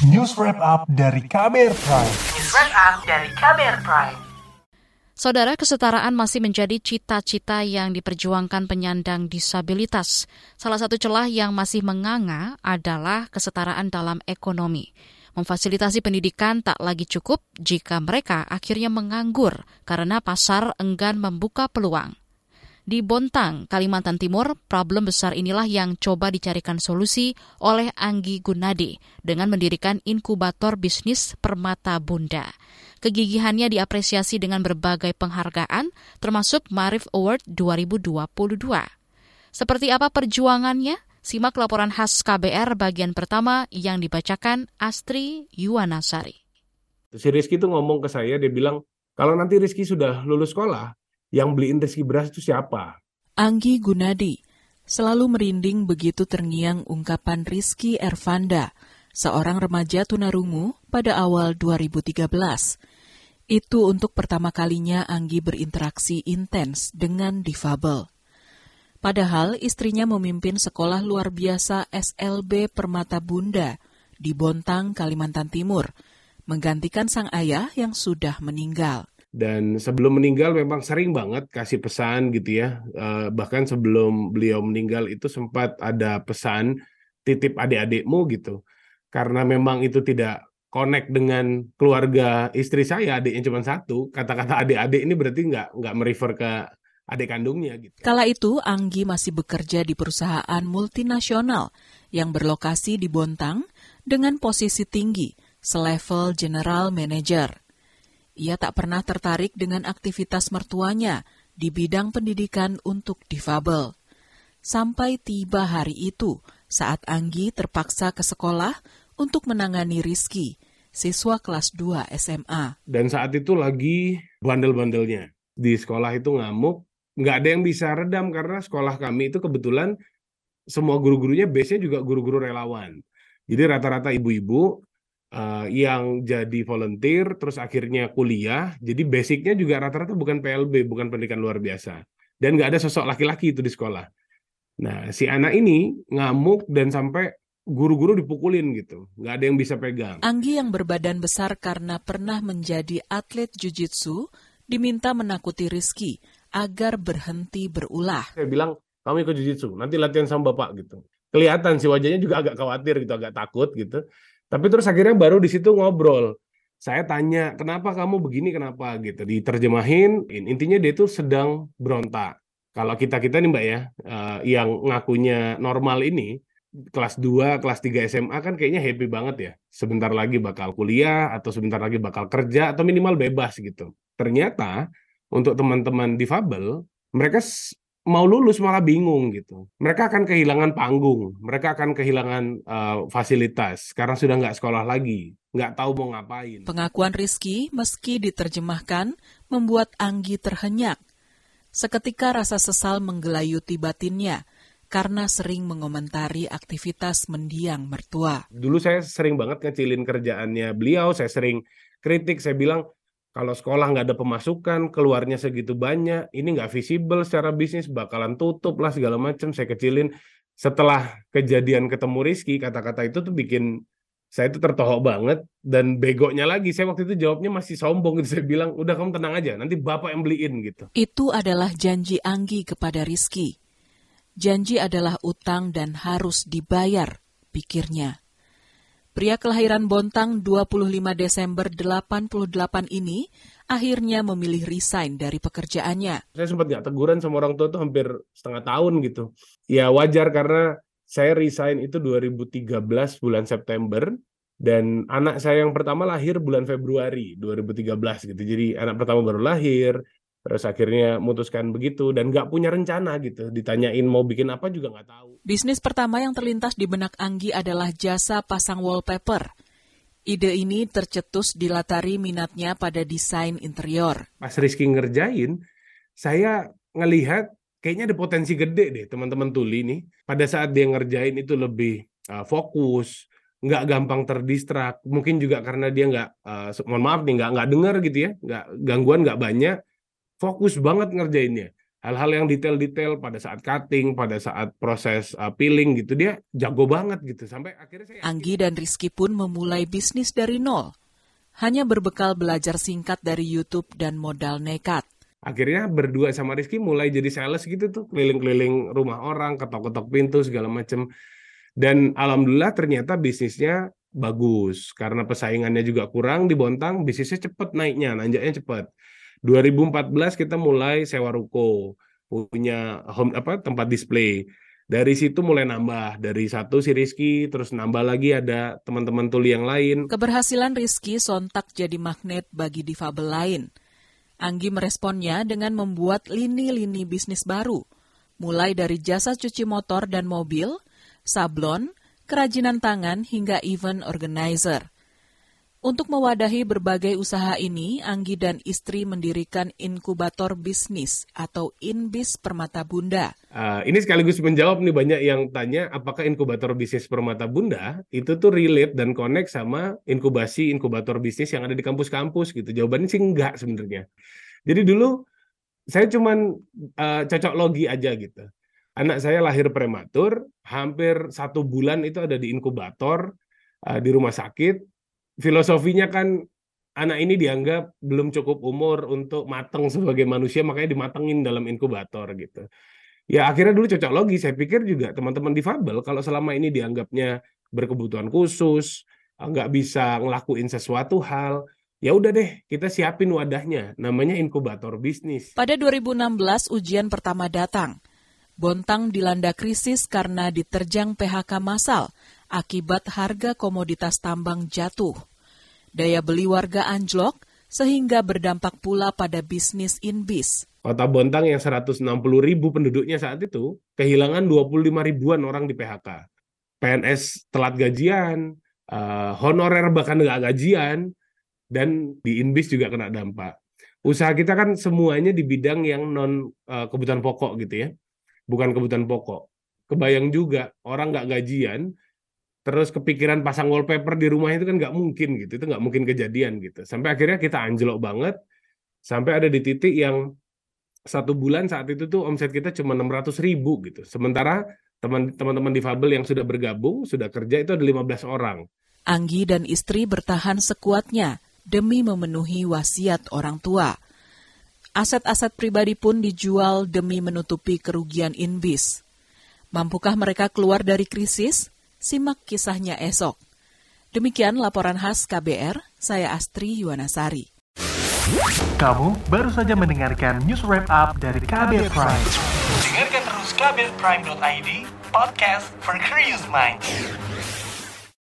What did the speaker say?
News Wrap Up dari Kamer Prime. News Wrap Up dari Kamer Prime. Saudara, kesetaraan masih menjadi cita-cita yang diperjuangkan penyandang disabilitas. Salah satu celah yang masih menganga adalah kesetaraan dalam ekonomi. Memfasilitasi pendidikan tak lagi cukup jika mereka akhirnya menganggur karena pasar enggan membuka peluang. Di Bontang, Kalimantan Timur, problem besar inilah yang coba dicarikan solusi oleh Anggi Gunadi dengan mendirikan inkubator bisnis Permata Bunda. Kegigihannya diapresiasi dengan berbagai penghargaan, termasuk Marif Award 2022. Seperti apa perjuangannya? Simak laporan khas KBR bagian pertama yang dibacakan Astri Yuwanasari. Si Rizky itu ngomong ke saya, dia bilang, kalau nanti Rizky sudah lulus sekolah, yang beliin Rizky beras itu siapa? Anggi Gunadi selalu merinding begitu terngiang ungkapan Rizky Ervanda, seorang remaja tunarungu pada awal 2013. Itu untuk pertama kalinya Anggi berinteraksi intens dengan difabel. Padahal istrinya memimpin sekolah luar biasa SLB Permata Bunda di Bontang, Kalimantan Timur, menggantikan sang ayah yang sudah meninggal. Dan sebelum meninggal memang sering banget kasih pesan gitu ya. Uh, bahkan sebelum beliau meninggal itu sempat ada pesan titip adik-adikmu gitu. Karena memang itu tidak connect dengan keluarga istri saya, adiknya cuma satu. Kata-kata adik-adik ini berarti nggak nggak merefer ke adik kandungnya gitu. Kala itu Anggi masih bekerja di perusahaan multinasional yang berlokasi di Bontang dengan posisi tinggi, selevel general manager. Ia tak pernah tertarik dengan aktivitas mertuanya di bidang pendidikan untuk difabel. Sampai tiba hari itu, saat Anggi terpaksa ke sekolah untuk menangani Rizky, siswa kelas 2 SMA. Dan saat itu lagi bandel-bandelnya. Di sekolah itu ngamuk, nggak ada yang bisa redam karena sekolah kami itu kebetulan semua guru-gurunya base-nya juga guru-guru relawan. Jadi rata-rata ibu-ibu uh, yang jadi volunteer terus akhirnya kuliah. Jadi basicnya juga rata-rata bukan PLB bukan pendidikan luar biasa. Dan nggak ada sosok laki-laki itu di sekolah. Nah si anak ini ngamuk dan sampai guru-guru dipukulin gitu. Nggak ada yang bisa pegang. Anggi yang berbadan besar karena pernah menjadi atlet jujitsu diminta menakuti Rizky agar berhenti berulah. Saya bilang kamu ikut jujitsu nanti latihan sama bapak gitu. Kelihatan si wajahnya juga agak khawatir gitu agak takut gitu tapi terus akhirnya baru di situ ngobrol. Saya tanya, kenapa kamu begini, kenapa gitu. Diterjemahin, intinya dia itu sedang berontak. Kalau kita-kita nih Mbak ya, uh, yang ngakunya normal ini, kelas 2, kelas 3 SMA kan kayaknya happy banget ya. Sebentar lagi bakal kuliah, atau sebentar lagi bakal kerja, atau minimal bebas gitu. Ternyata, untuk teman-teman difabel, mereka mau lulus malah bingung gitu. Mereka akan kehilangan panggung, mereka akan kehilangan uh, fasilitas karena sudah nggak sekolah lagi, nggak tahu mau ngapain. Pengakuan Rizky meski diterjemahkan membuat Anggi terhenyak. Seketika rasa sesal menggelayuti batinnya karena sering mengomentari aktivitas mendiang mertua. Dulu saya sering banget ngecilin kerjaannya beliau, saya sering kritik, saya bilang kalau sekolah nggak ada pemasukan, keluarnya segitu banyak, ini nggak visible secara bisnis, bakalan tutup lah segala macam. Saya kecilin. Setelah kejadian ketemu Rizky, kata-kata itu tuh bikin saya itu tertohok banget dan begonya lagi saya waktu itu jawabnya masih sombong gitu saya bilang udah kamu tenang aja nanti bapak yang beliin gitu itu adalah janji Anggi kepada Rizky janji adalah utang dan harus dibayar pikirnya Pria kelahiran Bontang 25 Desember 88 ini akhirnya memilih resign dari pekerjaannya. Saya sempat nggak teguran sama orang tua itu hampir setengah tahun gitu. Ya wajar karena saya resign itu 2013 bulan September dan anak saya yang pertama lahir bulan Februari 2013 gitu. Jadi anak pertama baru lahir, terus akhirnya memutuskan begitu dan nggak punya rencana gitu. Ditanyain mau bikin apa juga nggak tahu. Bisnis pertama yang terlintas di benak Anggi adalah jasa pasang wallpaper. Ide ini tercetus dilatari minatnya pada desain interior. Pas Rizky ngerjain saya ngelihat kayaknya ada potensi gede deh teman-teman tuli nih. Pada saat dia ngerjain itu lebih uh, fokus nggak gampang terdistrak mungkin juga karena dia nggak uh, mohon maaf nih nggak nggak dengar gitu ya. Nggak gangguan nggak banyak fokus banget ngerjainnya. hal-hal yang detail-detail pada saat cutting, pada saat proses uh, peeling gitu dia jago banget gitu sampai akhirnya saya Anggi dan Rizky pun memulai bisnis dari nol. Hanya berbekal belajar singkat dari YouTube dan modal nekat. akhirnya berdua sama Rizky mulai jadi sales gitu tuh keliling-keliling rumah orang ketok-ketok pintu segala macem dan alhamdulillah ternyata bisnisnya bagus karena pesaingannya juga kurang di Bontang bisnisnya cepet naiknya nanjaknya cepet 2014 kita mulai sewa ruko punya home apa tempat display dari situ mulai nambah dari satu si Rizky terus nambah lagi ada teman-teman tuli yang lain Keberhasilan Rizky sontak jadi magnet bagi difabel lain. Anggi meresponnya dengan membuat lini-lini bisnis baru, mulai dari jasa cuci motor dan mobil, sablon, kerajinan tangan, hingga event organizer. Untuk mewadahi berbagai usaha ini, Anggi dan istri mendirikan inkubator bisnis atau Inbis Permata Bunda. Uh, ini sekaligus menjawab nih banyak yang tanya apakah inkubator bisnis Permata Bunda itu tuh relate dan connect sama inkubasi inkubator bisnis yang ada di kampus-kampus gitu. Jawabannya sih enggak sebenarnya. Jadi dulu saya cuman uh, cocok logi aja gitu. Anak saya lahir prematur, hampir satu bulan itu ada di inkubator uh, di rumah sakit. Filosofinya kan anak ini dianggap belum cukup umur untuk matang sebagai manusia, makanya dimatengin dalam inkubator gitu. Ya akhirnya dulu cocok logi, saya pikir juga teman-teman difabel kalau selama ini dianggapnya berkebutuhan khusus, nggak bisa ngelakuin sesuatu hal, ya udah deh kita siapin wadahnya, namanya inkubator bisnis. Pada 2016 ujian pertama datang. Bontang dilanda krisis karena diterjang PHK massal akibat harga komoditas tambang jatuh. Daya beli warga anjlok sehingga berdampak pula pada bisnis Inbis. Kota Bontang yang 160 ribu penduduknya saat itu kehilangan 25 ribuan orang di PHK. PNS telat gajian, uh, honorer bahkan nggak gajian, dan di Inbis juga kena dampak. Usaha kita kan semuanya di bidang yang non uh, kebutuhan pokok gitu ya, bukan kebutuhan pokok. Kebayang juga orang nggak gajian, terus kepikiran pasang wallpaper di rumah itu kan nggak mungkin gitu, itu nggak mungkin kejadian gitu. Sampai akhirnya kita anjlok banget, sampai ada di titik yang satu bulan saat itu tuh omset kita cuma 600 ribu gitu. Sementara teman-teman difabel yang sudah bergabung, sudah kerja itu ada 15 orang. Anggi dan istri bertahan sekuatnya demi memenuhi wasiat orang tua. Aset-aset pribadi pun dijual demi menutupi kerugian Inbis. Mampukah mereka keluar dari krisis? Simak kisahnya esok. Demikian laporan khas KBR, saya Astri Yuwanasari. Kamu baru saja mendengarkan news wrap up dari KBR Prime. Dengarkan terus kbrprime.id, podcast for curious minds.